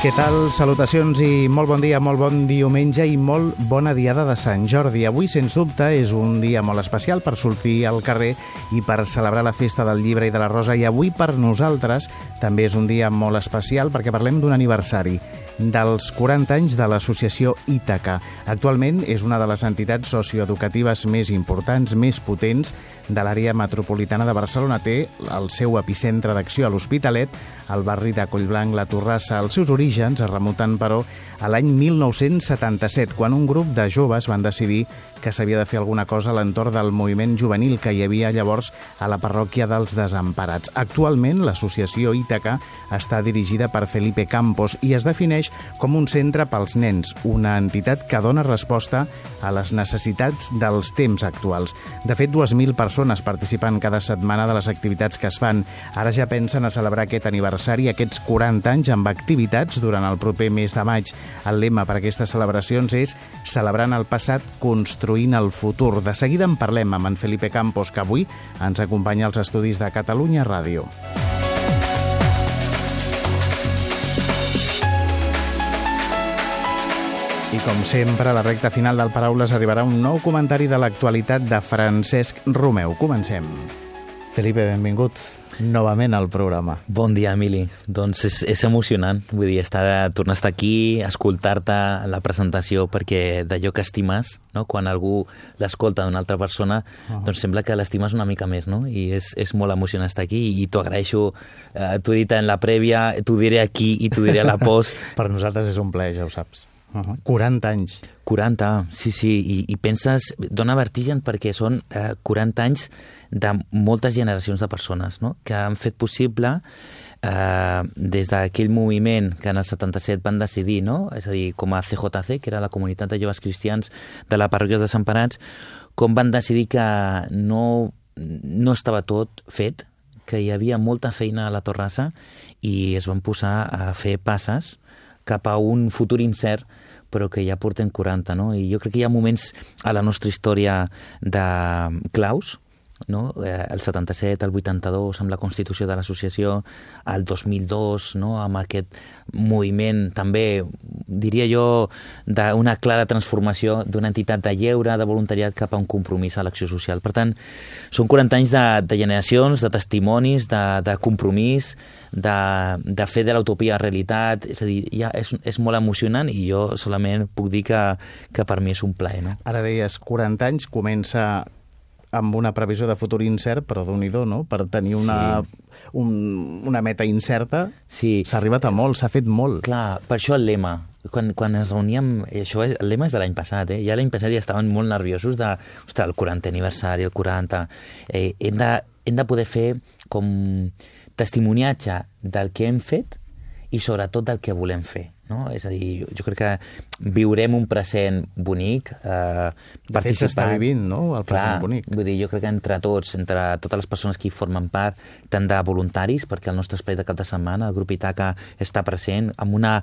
Què tal? Salutacions i molt bon dia, molt bon diumenge i molt bona diada de Sant Jordi. Avui, sens dubte, és un dia molt especial per sortir al carrer i per celebrar la festa del llibre i de la rosa. I avui, per nosaltres, també és un dia molt especial perquè parlem d'un aniversari dels 40 anys de l'associació Ítaca. Actualment és una de les entitats socioeducatives més importants, més potents de l'àrea metropolitana de Barcelona. Té el seu epicentre d'acció a l'Hospitalet, al barri de Collblanc, la Torrassa. Els seus orígens es remunten, però, a l'any 1977, quan un grup de joves van decidir que s'havia de fer alguna cosa a l'entorn del moviment juvenil que hi havia llavors a la parròquia dels Desemparats. Actualment, l'associació Ítaca està dirigida per Felipe Campos i es defineix com un centre pels nens, una entitat que dona resposta a les necessitats dels temps actuals. De fet, 2.000 persones participen cada setmana de les activitats que es fan. Ara ja pensen a celebrar aquest aniversari, aquests 40 anys, amb activitats durant el proper mes de maig. El lema per aquestes celebracions és Celebrant el passat, construint el futur. De seguida en parlem amb en Felipe Campos, que avui ens acompanya als estudis de Catalunya Ràdio. I com sempre, a la recta final del Paraules arribarà un nou comentari de l'actualitat de Francesc Romeu. Comencem. Felipe, benvingut novament al programa. Bon dia, Emili. Doncs és, és emocionant. Vull dir, estar, tornar a estar aquí, escoltar-te la presentació, perquè d'allò que estimes, no? quan algú l'escolta d'una altra persona, uh -huh. doncs sembla que l'estimes una mica més, no? I és, és molt emocionant estar aquí i t'ho agraeixo. Eh, t'ho he dit en la prèvia, t'ho diré aquí i t'ho diré a la post. per nosaltres és un plaer, ja ho saps. Uh -huh. 40 anys. 40, sí, sí, i, i penses, dona vertigen perquè són eh, 40 anys de moltes generacions de persones no? que han fet possible eh, des d'aquell moviment que en el 77 van decidir, no? és a dir, com a CJC, que era la comunitat de joves cristians de la parròquia de Sant Parats, com van decidir que no, no estava tot fet, que hi havia molta feina a la Torrassa i es van posar a fer passes cap a un futur incert però que ja porten 40, no? I jo crec que hi ha moments a la nostra història de claus, no? Eh, el 77, el 82, amb la constitució de l'associació, el 2002, no? amb aquest moviment també, diria jo, d'una clara transformació d'una entitat de lleure, de voluntariat cap a un compromís a l'acció social. Per tant, són 40 anys de, de generacions, de testimonis, de, de compromís, de, de fer de l'utopia realitat, és a dir, ja és, és molt emocionant i jo solament puc dir que, que per mi és un plaer. No? Ara deies, 40 anys, comença amb una previsió de futur incert, però d'un do no? Per tenir una, sí. un, una meta incerta, sí. s'ha arribat a molt, s'ha fet molt. Clar, per això el lema. Quan, quan ens reuníem, això és, el lema és de l'any passat, eh? ja l'any passat ja estaven molt nerviosos de, ostres, el 40 aniversari, el 40... Eh, hem, de, hem de poder fer com testimoniatge del que hem fet i sobretot del que volem fer. No? És a dir, jo crec que viurem un present bonic. Eh, de fet, s'està vivint, no?, el present Clar, bonic. Vull dir, jo crec que entre tots, entre totes les persones que hi formen part, tant de voluntaris, perquè el nostre espai de cap de setmana, el grup Itaca, està present amb una,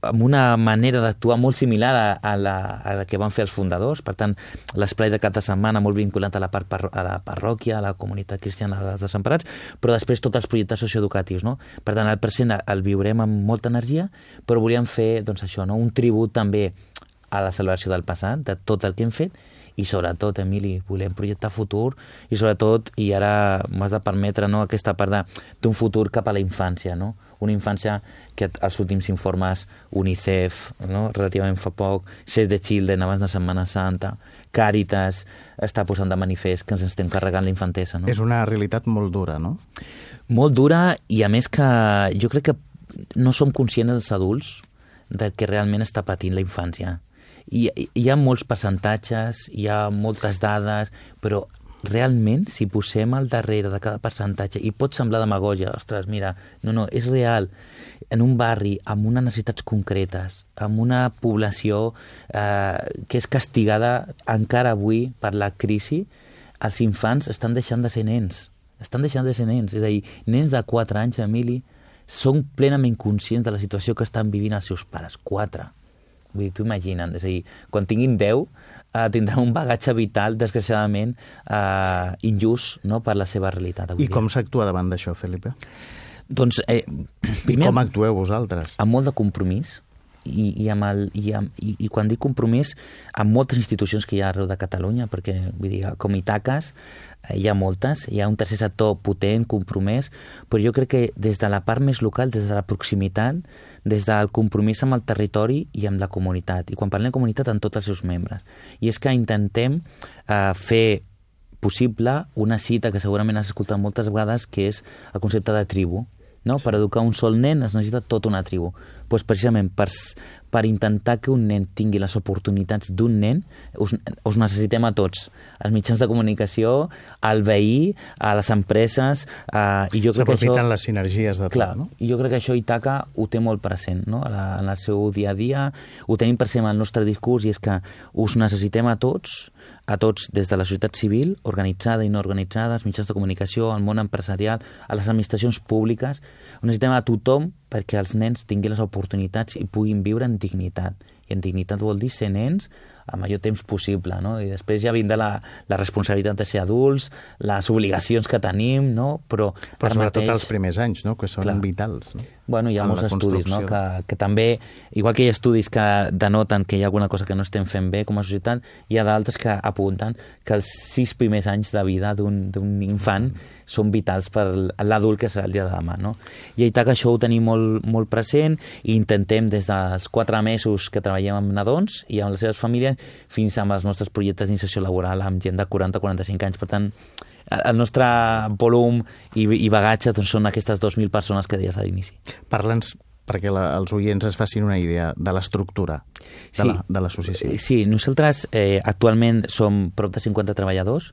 amb una manera d'actuar molt similar a, a, la, a la que van fer els fundadors. Per tant, l'espai de cap de setmana molt vinculat a la, part, a la parròquia, a la comunitat cristiana dels desemparats, però després tots els projectes socioeducatius, no? Per tant, el present el viurem amb molta energia, però volíem fer doncs, això, no? un tribut també a la celebració del passat, de tot el que hem fet, i sobretot, Emili, volem projectar futur i sobretot, i ara m'has de permetre no, aquesta part d'un futur cap a la infància, no? una infància que els últims informes UNICEF, no? relativament fa poc, Save the Children abans de Setmana Santa, Càritas, està posant de manifest que ens estem carregant la infantesa. No? És una realitat molt dura, no? Molt dura i a més que jo crec que no som conscients els adults del que realment està patint la infància. I, hi ha molts percentatges, hi ha moltes dades, però realment, si posem al darrere de cada percentatge, i pot semblar demagogia, ostres, mira, no, no, és real, en un barri amb unes necessitats concretes, amb una població eh, que és castigada encara avui per la crisi, els infants estan deixant de ser nens, estan deixant de ser nens, és a dir, nens de 4 anys, Emili, són plenament conscients de la situació que estan vivint els seus pares. Quatre. Vull dir, t'ho imaginen. És a dir, quan tinguin deu, eh, tindran un bagatge vital, desgraciadament, eh, injust no? per la seva realitat. I com s'actua davant d'això, Felipe? Doncs, eh, primer... I com actueu vosaltres? Amb molt de compromís, i, i, amb el, i, amb, i, i quan dic compromís, amb moltes institucions que hi ha arreu de Catalunya, perquè vull dir, com Itaques eh, hi ha moltes, hi ha un tercer sector potent, compromès, però jo crec que des de la part més local, des de la proximitat, des del compromís amb el territori i amb la comunitat. I quan parlem de comunitat, amb tots els seus membres. I és que intentem eh, fer possible una cita que segurament has escoltat moltes vegades, que és el concepte de tribu. No? Sí. Per educar un sol nen es necessita tota una tribu pues, precisament per, per intentar que un nen tingui les oportunitats d'un nen, us, us necessitem a tots, als mitjans de comunicació, al veí, a les empreses, eh, i jo crec que això... les sinergies de clar, tot, no? I jo crec que això Itaca ho té molt present, no? En, la, en el seu dia a dia, ho tenim present en el nostre discurs, i és que us necessitem a tots, a tots des de la societat civil, organitzada i no organitzada, als mitjans de comunicació, al món empresarial, a les administracions públiques, ho necessitem a tothom perquè els nens tinguin les oportunitats i puguin viure en dignitat. I en dignitat vol dir ser nens amb allò temps possible, no? I després ja vindrà la, la responsabilitat de ser adults, les obligacions que tenim, no? Però, Però sobretot mateix... els primers anys, no? Que són clar. vitals, no? Bueno, hi ha en molts estudis, no? Que, que també, igual que hi ha estudis que denoten que hi ha alguna cosa que no estem fent bé com a societat, hi ha d'altres que apunten que els sis primers anys de vida d'un infant són vitals per l'adult que serà el dia de demà. No? I a Itaca això ho tenim molt, molt present i intentem des dels quatre mesos que treballem amb nadons i amb les seves famílies fins amb els nostres projectes d'inserció laboral amb gent de 40-45 anys. Per tant, el nostre volum i, i bagatge doncs, són aquestes 2.000 persones que deies a l'inici. Parla'ns perquè la, els oients es facin una idea de l'estructura de sí, l'associació. Sí, nosaltres eh, actualment som prop de 50 treballadors,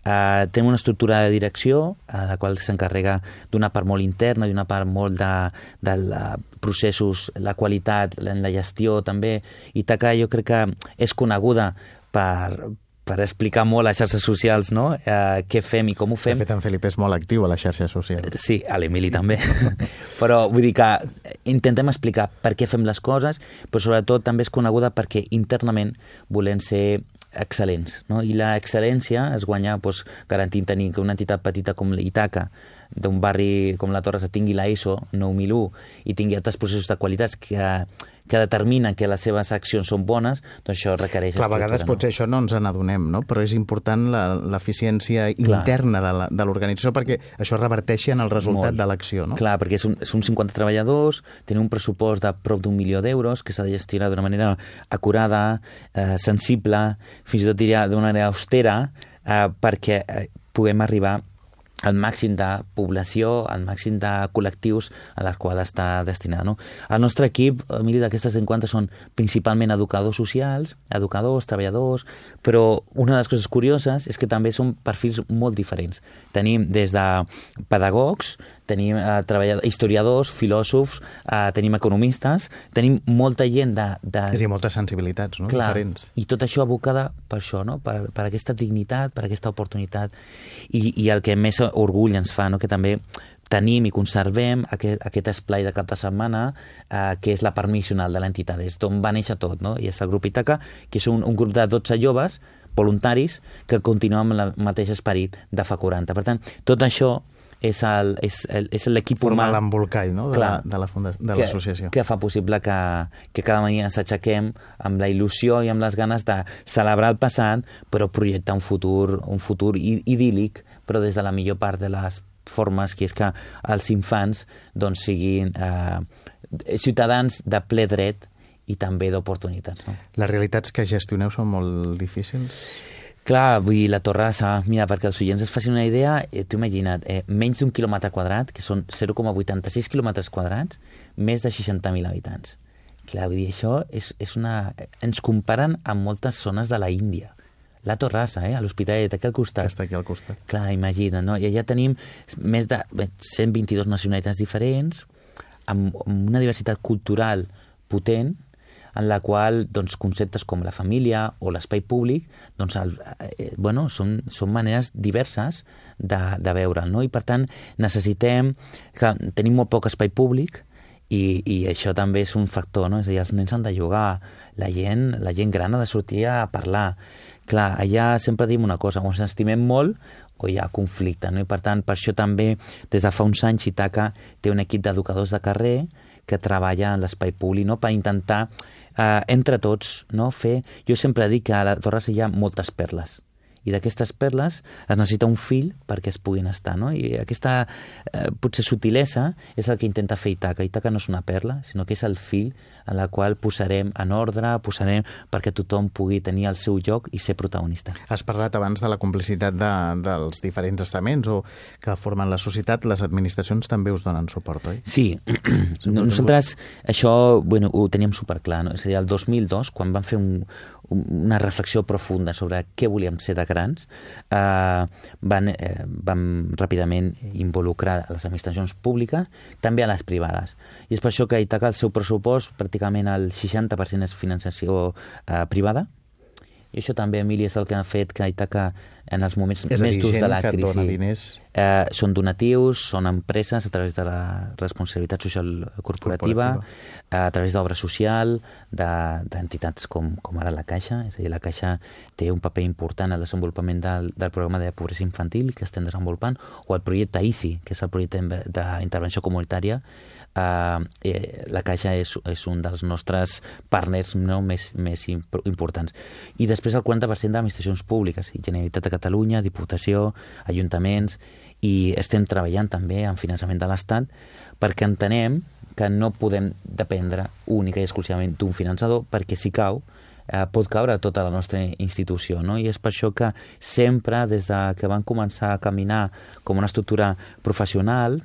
Uh, tenim una estructura de direcció, a la qual s'encarrega d'una part molt interna i una part molt de, de la, processos, la qualitat, en la gestió també. I TACA jo crec que és coneguda per, per explicar molt a xarxes socials no? eh, què fem i com ho fem. De fet, en Felip és molt actiu a les xarxes socials. Sí, a l'Emili també. però vull dir que intentem explicar per què fem les coses, però sobretot també és coneguda perquè internament volem ser excel·lents. No? I la excel·lència es guanya doncs, garantint tenir que una entitat petita com l'Itaca, d'un barri com la Torre, tingui la ISO 9001 i tingui altres processos de qualitats que que determina que les seves accions són bones, doncs això requereix Clar, a vegades no? potser això no ens n'adonem, no? però és important l'eficiència interna de l'organització perquè això reverteixi en el resultat Molt. de l'acció. No? Clar, perquè són, són 50 treballadors, tenen un pressupost de prop d'un milió d'euros que s'ha de gestionar d'una manera acurada, eh, sensible, fins i tot diria d'una manera austera, eh, perquè eh, puguem arribar el màxim de població, el màxim de col·lectius a les quals està destinat. No? El nostre equip, Emili, d'aquestes 50 són principalment educadors socials, educadors, treballadors, però una de les coses curioses és que també són perfils molt diferents. Tenim des de pedagogs, tenim eh, treballadors, historiadors, filòsofs, eh, tenim economistes, tenim molta gent de... de... És a dir, moltes sensibilitats, no? Clar, Diferents. I tot això abocada per això, no? Per, per aquesta dignitat, per aquesta oportunitat. I, I el que més orgull ens fa, no? que també tenim i conservem aquest, aquest esplai de cap de setmana eh, que és la part missional de l'entitat, és d'on va néixer tot, no? i és el grup Itaca, que és un, un grup de 12 joves voluntaris que continuen amb el mateix esperit de fa 40. Per tant, tot això és el, és, el, és l'equip humà... Forma l'embolcall no? de Clar, la, de l'associació. La que, que fa possible que, que cada dia ens aixequem amb la il·lusió i amb les ganes de celebrar el passat, però projectar un futur, un futur idíl·lic, però des de la millor part de les formes, que és que els infants doncs, siguin eh, ciutadans de ple dret i també d'oportunitats. No? Les realitats que gestioneu són molt difícils? Clar, vull dir, la Torrassa, mira, perquè els oients es facin una idea, eh, t'ho imagina't, eh, menys d'un quilòmetre quadrat, que són 0,86 quilòmetres quadrats, més de 60.000 habitants. Clar, vull dir, això és, és una... Ens comparen amb moltes zones de la Índia. La Torrassa, eh, a l'Hospitalet, aquí al costat. Està aquí al costat. Clar, imagina't, no? I allà tenim més de 122 nacionalitats diferents, amb, amb una diversitat cultural potent, en la qual doncs, conceptes com la família o l'espai públic doncs, el, eh, bueno, són, són maneres diverses de, de veure'l. No? I per tant necessitem... que tenim molt poc espai públic i, i això també és un factor, no? és a dir, els nens han de jugar, la gent, la gent gran ha de sortir a parlar. Clar, allà sempre diem una cosa, ens estimem molt o hi ha conflicte, no? i per tant, per això també, des de fa uns anys, Itaca té un equip d'educadors de carrer que treballa en l'espai públic no? per intentar, eh, entre tots, no? fer... Jo sempre dic que a la Torre hi ha moltes perles, i d'aquestes perles es necessita un fill perquè es puguin estar, no? I aquesta eh, potser sutilesa és el que intenta fer Itaca. Itaca no és una perla, sinó que és el fill en la qual posarem en ordre, posarem perquè tothom pugui tenir el seu lloc i ser protagonista. Has parlat abans de la complicitat de, dels diferents estaments o que formen la societat, les administracions també us donen suport, oi? Sí, nosaltres això bueno, ho teníem superclar, no? és a dir, el 2002, quan vam fer un, una reflexió profunda sobre què volíem ser de grans, eh, van, eh, vam ràpidament involucrar les administracions públiques, també a les privades. I és per això que Itaca, el seu pressupost, pràcticament el 60% és finançació eh, privada, i això també, Emili, és el que ha fet que Itaca, en els moments és més durs de la que crisi... diners... Eh, són donatius, són empreses a través de la responsabilitat social corporativa, corporativa. a través d'obra social, d'entitats de, com, com ara la Caixa, és a dir, la Caixa té un paper important al desenvolupament del, del programa de pobresa infantil que estem desenvolupant, o el projecte ICI, que és el projecte d'intervenció comunitària, eh, eh, la Caixa és, és un dels nostres partners no, més, més importants. I després el 40% d'administracions públiques, Generalitat de Catalunya, Diputació, Ajuntaments, i estem treballant també en finançament de l'Estat perquè entenem que no podem dependre única i exclusivament d'un finançador perquè si cau eh, pot caure tota la nostra institució. No? I és per això que sempre, des de que van començar a caminar com una estructura professional,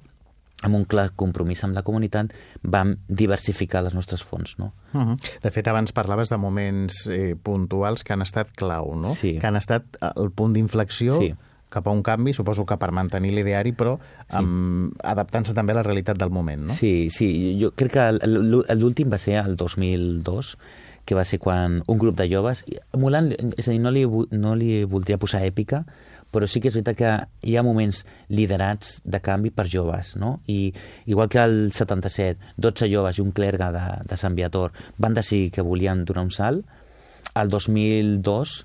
amb un clar compromís amb la comunitat, vam diversificar les nostres fonts. No? Uh -huh. De fet, abans parlaves de moments eh, puntuals que han estat clau, no? Sí. que han estat el punt d'inflexió sí cap a un canvi, suposo que per mantenir l'ideari, però sí. adaptant-se també a la realitat del moment, no? Sí, sí. Jo crec que l'últim va ser el 2002, que va ser quan un grup de joves... Emulant, és a dir, no li, no li voldria posar èpica, però sí que és veritat que hi ha moments liderats de canvi per joves, no? I igual que el 77, 12 joves i un clergue de, de Sant Viator van decidir que volien donar un salt, el 2002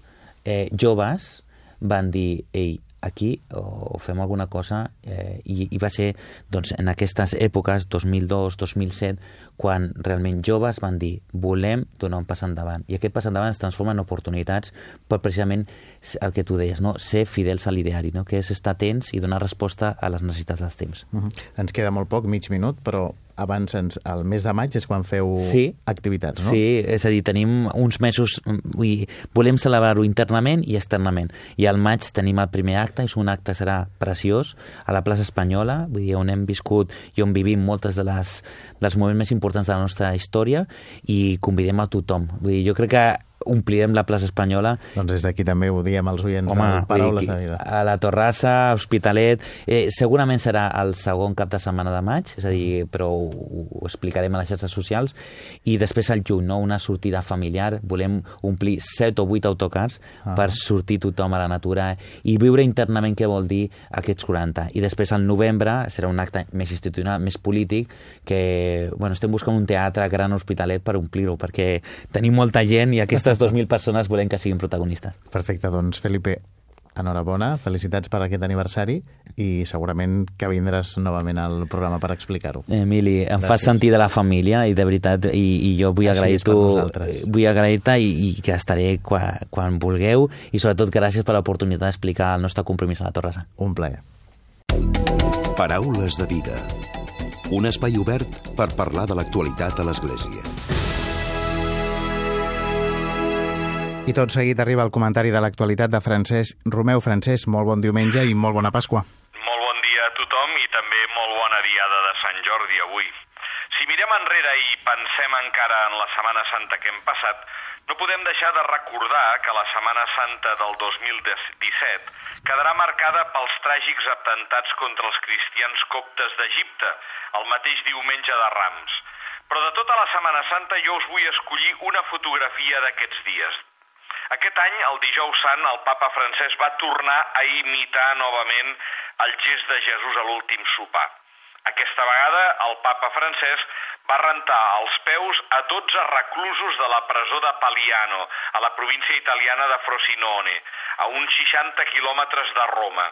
eh, joves van dir, ei, aquí o fem alguna cosa eh, i, i va ser doncs, en aquestes èpoques, 2002-2007, quan realment joves van dir volem donar un pas endavant i aquest pas endavant es transforma en oportunitats per precisament el que tu deies, no? ser fidels a l'ideari, no? que és estar atents i donar resposta a les necessitats dels temps. Uh -huh. Ens queda molt poc, mig minut, però abans, ens, el mes de maig és quan feu sí, activitats, no? Sí, és a dir, tenim uns mesos, vull dir, volem celebrar-ho internament i externament. I al maig tenim el primer acte, és un acte serà preciós, a la plaça Espanyola, vull dir, on hem viscut i on vivim moltes de les, dels moments més importants de la nostra història i convidem a tothom. Vull dir, jo crec que omplirem la plaça Espanyola. Doncs des d'aquí també ho diem als oients Home, de Paraules de Vida. A la Torrassa, a Hospitalet... Eh, segurament serà el segon cap de setmana de maig, és a dir, però ho, ho explicarem a les xarxes socials, i després al juny, no? una sortida familiar. Volem omplir set o vuit autocars ah. per sortir tothom a la natura i viure internament què vol dir aquests 40. I després al novembre serà un acte més institucional, més polític, que bueno, estem buscant un teatre gran Hospitalet per omplir-ho, perquè tenim molta gent i aquesta aquestes 2.000 persones volem que siguin protagonistes. Perfecte, doncs Felipe, enhorabona, felicitats per aquest aniversari i segurament que vindràs novament al programa per explicar-ho. Emili, em fas sentir de la família i de veritat, i, i jo vull agrair-t'ho vull agrair-te i, i que estaré quan, quan vulgueu i sobretot gràcies per l'oportunitat d'explicar el nostre compromís a la Torresa. Un plaer. Paraules de vida. Un espai obert per parlar de l'actualitat a l'Església. I tot seguit arriba el comentari de l'actualitat de Francesc Romeu. Francesc, molt bon diumenge i molt bona Pasqua. Molt bon dia a tothom i també molt bona diada de Sant Jordi avui. Si mirem enrere i pensem encara en la Setmana Santa que hem passat, no podem deixar de recordar que la Setmana Santa del 2017 quedarà marcada pels tràgics atemptats contra els cristians coptes d'Egipte, el mateix diumenge de Rams. Però de tota la Setmana Santa jo us vull escollir una fotografia d'aquests dies. Aquest any, el dijous sant, el papa francès va tornar a imitar novament el gest de Jesús a l'últim sopar. Aquesta vegada, el papa francès va rentar els peus a 12 reclusos de la presó de Paliano, a la província italiana de Frosinone, a uns 60 quilòmetres de Roma.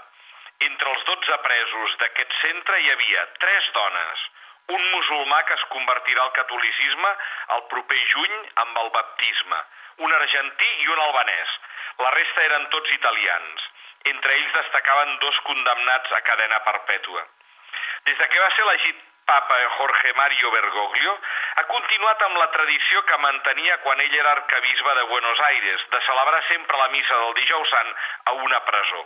Entre els 12 presos d'aquest centre hi havia tres dones, un musulmà que es convertirà al catolicisme el proper juny amb el baptisme, un argentí i un albanès. La resta eren tots italians. Entre ells destacaven dos condemnats a cadena perpètua. Des de que va ser elegit papa Jorge Mario Bergoglio, ha continuat amb la tradició que mantenia quan ell era arcabisbe de Buenos Aires, de celebrar sempre la missa del dijous sant a una presó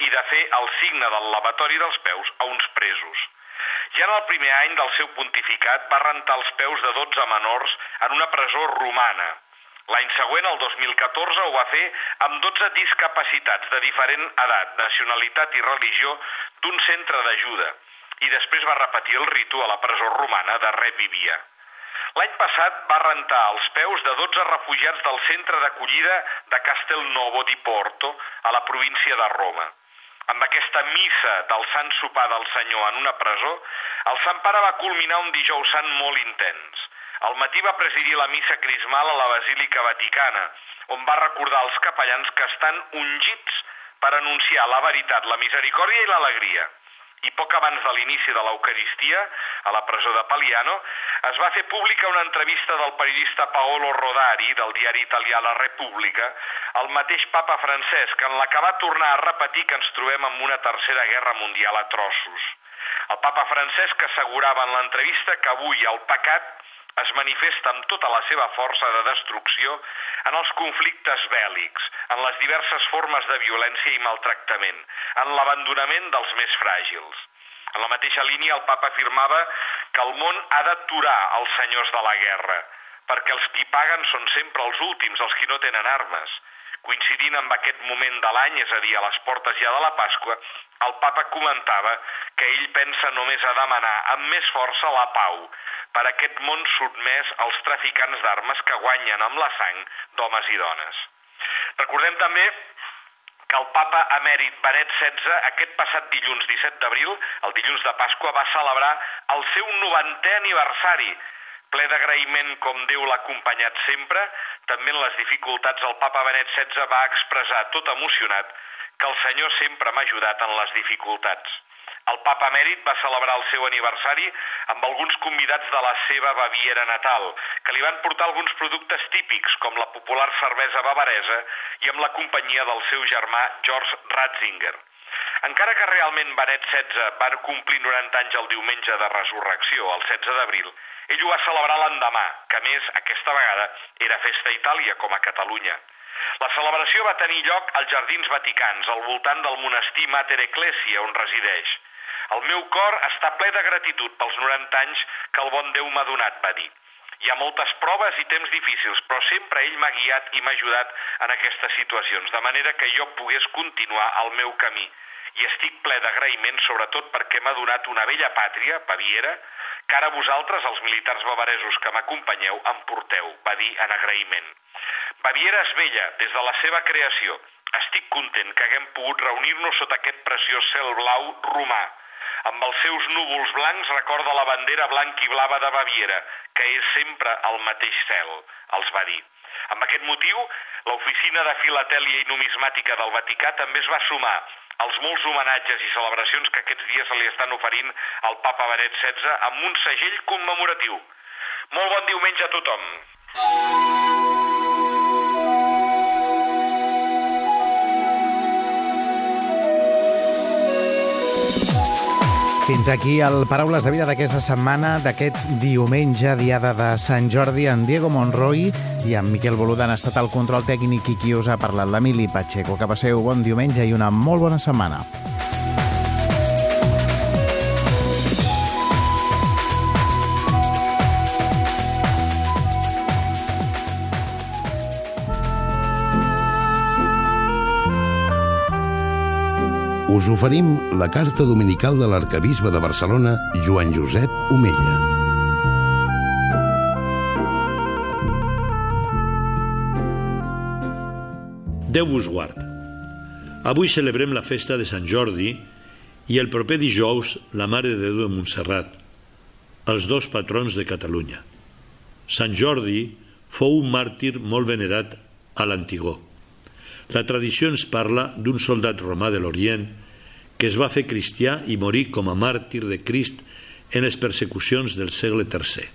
i de fer el signe del lavatori dels peus a uns presos. Ja en el primer any del seu pontificat va rentar els peus de 12 menors en una presó romana. L'any següent, el 2014, ho va fer amb 12 discapacitats de diferent edat, nacionalitat i religió d'un centre d'ajuda i després va repetir el ritu a la presó romana de Revivia. L'any passat va rentar els peus de 12 refugiats del centre d'acollida de Castelnovo di Porto, a la província de Roma. Amb aquesta missa del Sant Sopar del Senyor en una presó, el Sant Pare va culminar un dijous sant molt intens. Al matí va presidir la missa crismal a la Basílica Vaticana, on va recordar als capellans que estan ungits per anunciar la veritat, la misericòrdia i l'alegria i poc abans de l'inici de l'Eucaristia, a la presó de Paliano, es va fer pública una entrevista del periodista Paolo Rodari, del diari italià La República, al mateix papa francès, que en la que va tornar a repetir que ens trobem en una tercera guerra mundial a trossos. El papa francès que assegurava en l'entrevista que avui el pecat es manifesta amb tota la seva força de destrucció en els conflictes bèl·lics, en les diverses formes de violència i maltractament, en l'abandonament dels més fràgils. En la mateixa línia, el papa afirmava que el món ha d'aturar els senyors de la guerra, perquè els qui paguen són sempre els últims, els qui no tenen armes. Coincidint amb aquest moment de l'any, és a dir, a les portes ja de la Pasqua, el papa comentava que ell pensa només a demanar amb més força la pau, per aquest món sotmès als traficants d'armes que guanyen amb la sang d'homes i dones. Recordem també que el papa emèrit Benet XVI aquest passat dilluns 17 d'abril, el dilluns de Pasqua, va celebrar el seu 90è aniversari, ple d'agraïment com Déu l'ha acompanyat sempre, també en les dificultats el papa Benet XVI va expressar tot emocionat que el Senyor sempre m'ha ajudat en les dificultats. El papa emèrit va celebrar el seu aniversari amb alguns convidats de la seva Baviera natal, que li van portar alguns productes típics, com la popular cervesa bavaresa, i amb la companyia del seu germà George Ratzinger. Encara que realment Benet XVI va complir 90 anys el diumenge de resurrecció, el 16 d'abril, ell ho va celebrar l'endemà, que més, aquesta vegada, era festa a Itàlia com a Catalunya. La celebració va tenir lloc als Jardins Vaticans, al voltant del monestir Mater Ecclesia, on resideix. El meu cor està ple de gratitud pels 90 anys que el bon Déu m'ha donat, va dir. Hi ha moltes proves i temps difícils, però sempre ell m'ha guiat i m'ha ajudat en aquestes situacions, de manera que jo pogués continuar el meu camí. I estic ple d'agraïment, sobretot perquè m'ha donat una vella pàtria, Baviera, que ara vosaltres, els militars bavaresos que m'acompanyeu, em porteu, va dir en agraïment. Baviera és vella des de la seva creació. Estic content que haguem pogut reunir-nos sota aquest preciós cel blau romà, amb els seus núvols blancs recorda la bandera blanc i blava de Baviera, que és sempre el mateix cel, els va dir. Amb aquest motiu, l'Oficina de Filatèlia i Numismàtica del Vaticà també es va sumar als molts homenatges i celebracions que aquests dies se li estan oferint al papa Benet XVI amb un segell commemoratiu. Molt bon diumenge a tothom. Fins aquí el Paraules de Vida d'aquesta setmana, d'aquest diumenge, diada de Sant Jordi, en Diego Monroy i en Miquel Boluda han estat al control tècnic i qui us ha parlat, l'Emili Pacheco. Que passeu bon diumenge i una molt bona setmana. us oferim la carta dominical de l'arcabisbe de Barcelona, Joan Josep Omella. Déu vos guard. Avui celebrem la festa de Sant Jordi i el proper dijous la Mare de Déu de Montserrat, els dos patrons de Catalunya. Sant Jordi fou un màrtir molt venerat a l'Antigó. La tradició ens parla d'un soldat romà de l'Orient que es va fer cristià i morir com a màrtir de Crist en les persecucions del segle III.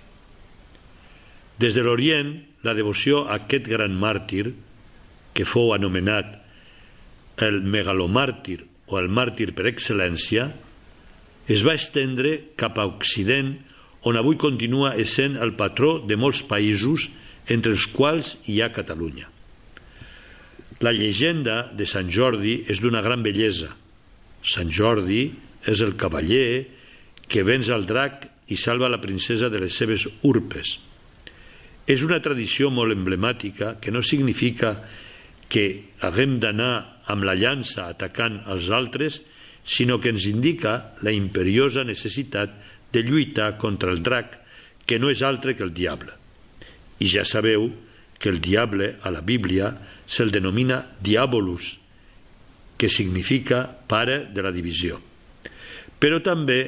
Des de l'Orient, la devoció a aquest gran màrtir, que fou anomenat el megalomàrtir o el màrtir per excel·lència, es va estendre cap a Occident, on avui continua essent el patró de molts països, entre els quals hi ha Catalunya. La llegenda de Sant Jordi és d'una gran bellesa. Sant Jordi és el cavaller que venç el drac i salva la princesa de les seves urpes. És una tradició molt emblemàtica que no significa que haguem d'anar amb la llança atacant els altres, sinó que ens indica la imperiosa necessitat de lluitar contra el drac, que no és altre que el diable. I ja sabeu que el diable a la Bíblia se'l denomina diabolus, que significa pare de la divisió. Però també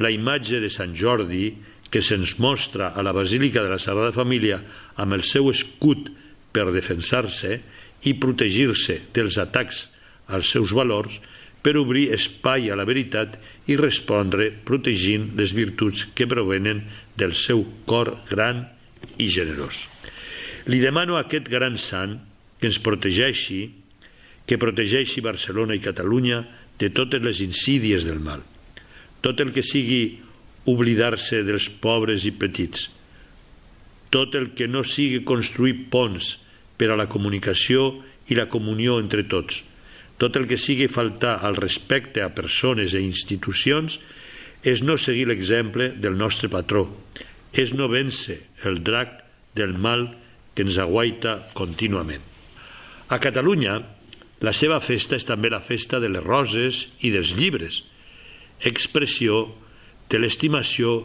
la imatge de Sant Jordi, que se'ns mostra a la Basílica de la Sagrada Família amb el seu escut per defensar-se i protegir-se dels atacs als seus valors, per obrir espai a la veritat i respondre protegint les virtuts que provenen del seu cor gran i generós. Li demano a aquest gran sant que ens protegeixi que protegeixi Barcelona i Catalunya de totes les insídies del mal. Tot el que sigui oblidar-se dels pobres i petits. Tot el que no sigui construir ponts per a la comunicació i la comunió entre tots. Tot el que sigui faltar al respecte a persones i institucions és no seguir l'exemple del nostre patró, és no vèncer el drac del mal que ens aguaita contínuament. A Catalunya, la seva festa és també la festa de les roses i dels llibres, expressió de l'estimació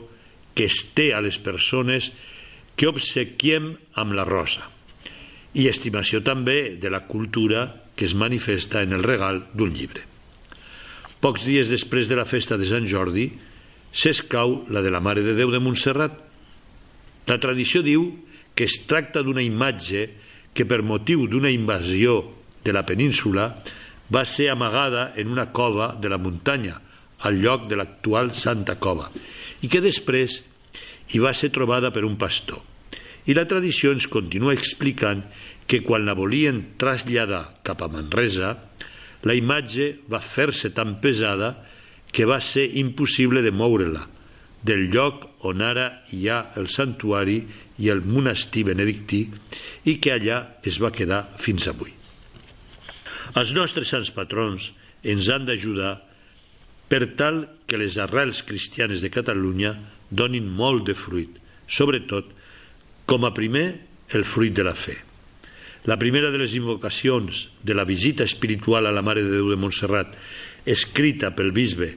que es té a les persones que obsequiem amb la rosa i estimació també de la cultura que es manifesta en el regal d'un llibre. Pocs dies després de la festa de Sant Jordi s'escau la de la Mare de Déu de Montserrat. La tradició diu que es tracta d'una imatge que per motiu d'una invasió de la península va ser amagada en una cova de la muntanya, al lloc de l'actual Santa Cova, i que després hi va ser trobada per un pastor. I la tradició ens continua explicant que quan la volien traslladar cap a Manresa, la imatge va fer-se tan pesada que va ser impossible de moure-la del lloc on ara hi ha el santuari i el monestir benedictí i que allà es va quedar fins avui. Els nostres sants patrons ens han d'ajudar per tal que les arrels cristianes de Catalunya donin molt de fruit, sobretot, com a primer, el fruit de la fe. La primera de les invocacions de la visita espiritual a la Mare de Déu de Montserrat, escrita pel bisbe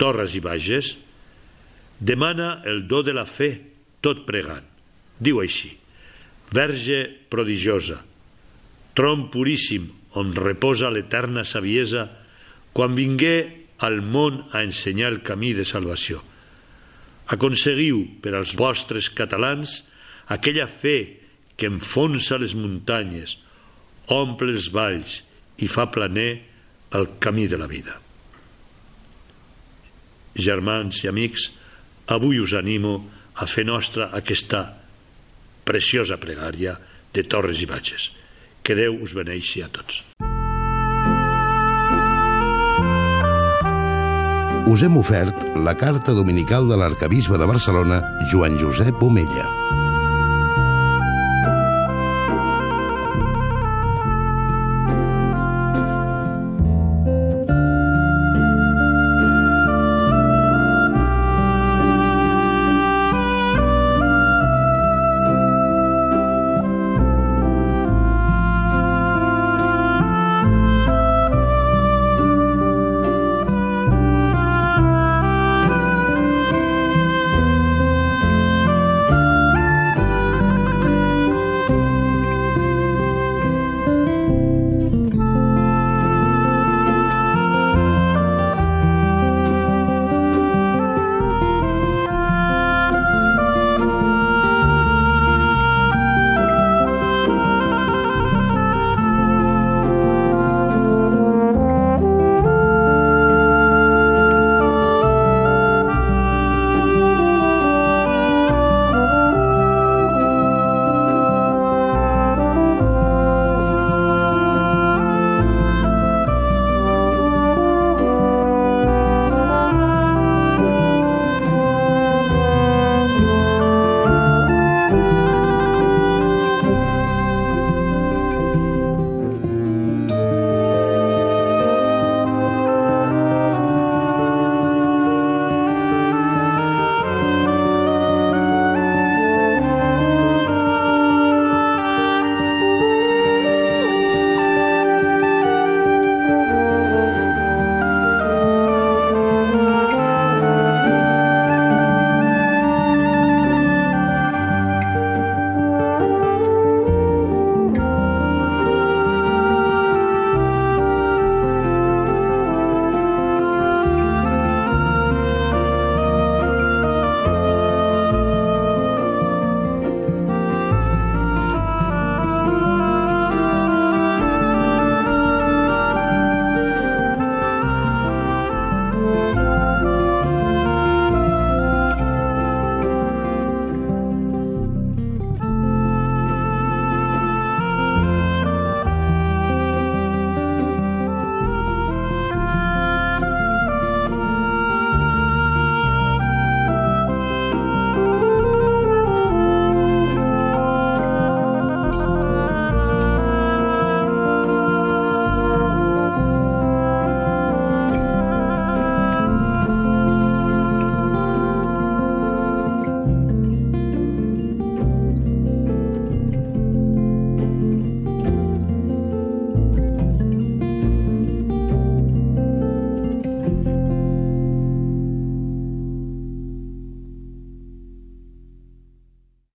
Torres i Bages, demana el do de la fe tot pregant. Diu així, Verge prodigiosa, tron puríssim on reposa l'eterna saviesa, quan vingué al món a ensenyar el camí de salvació. Aconseguiu per als vostres catalans aquella fe que enfonsa les muntanyes, omple els valls i fa planer el camí de la vida. Germans i amics, avui us animo a fer nostra aquesta preciosa pregària de Torres i Batges. Que Déu us beneixi a tots. Us hem ofert la carta dominical de l'arcabisbe de Barcelona, Joan Josep Omella.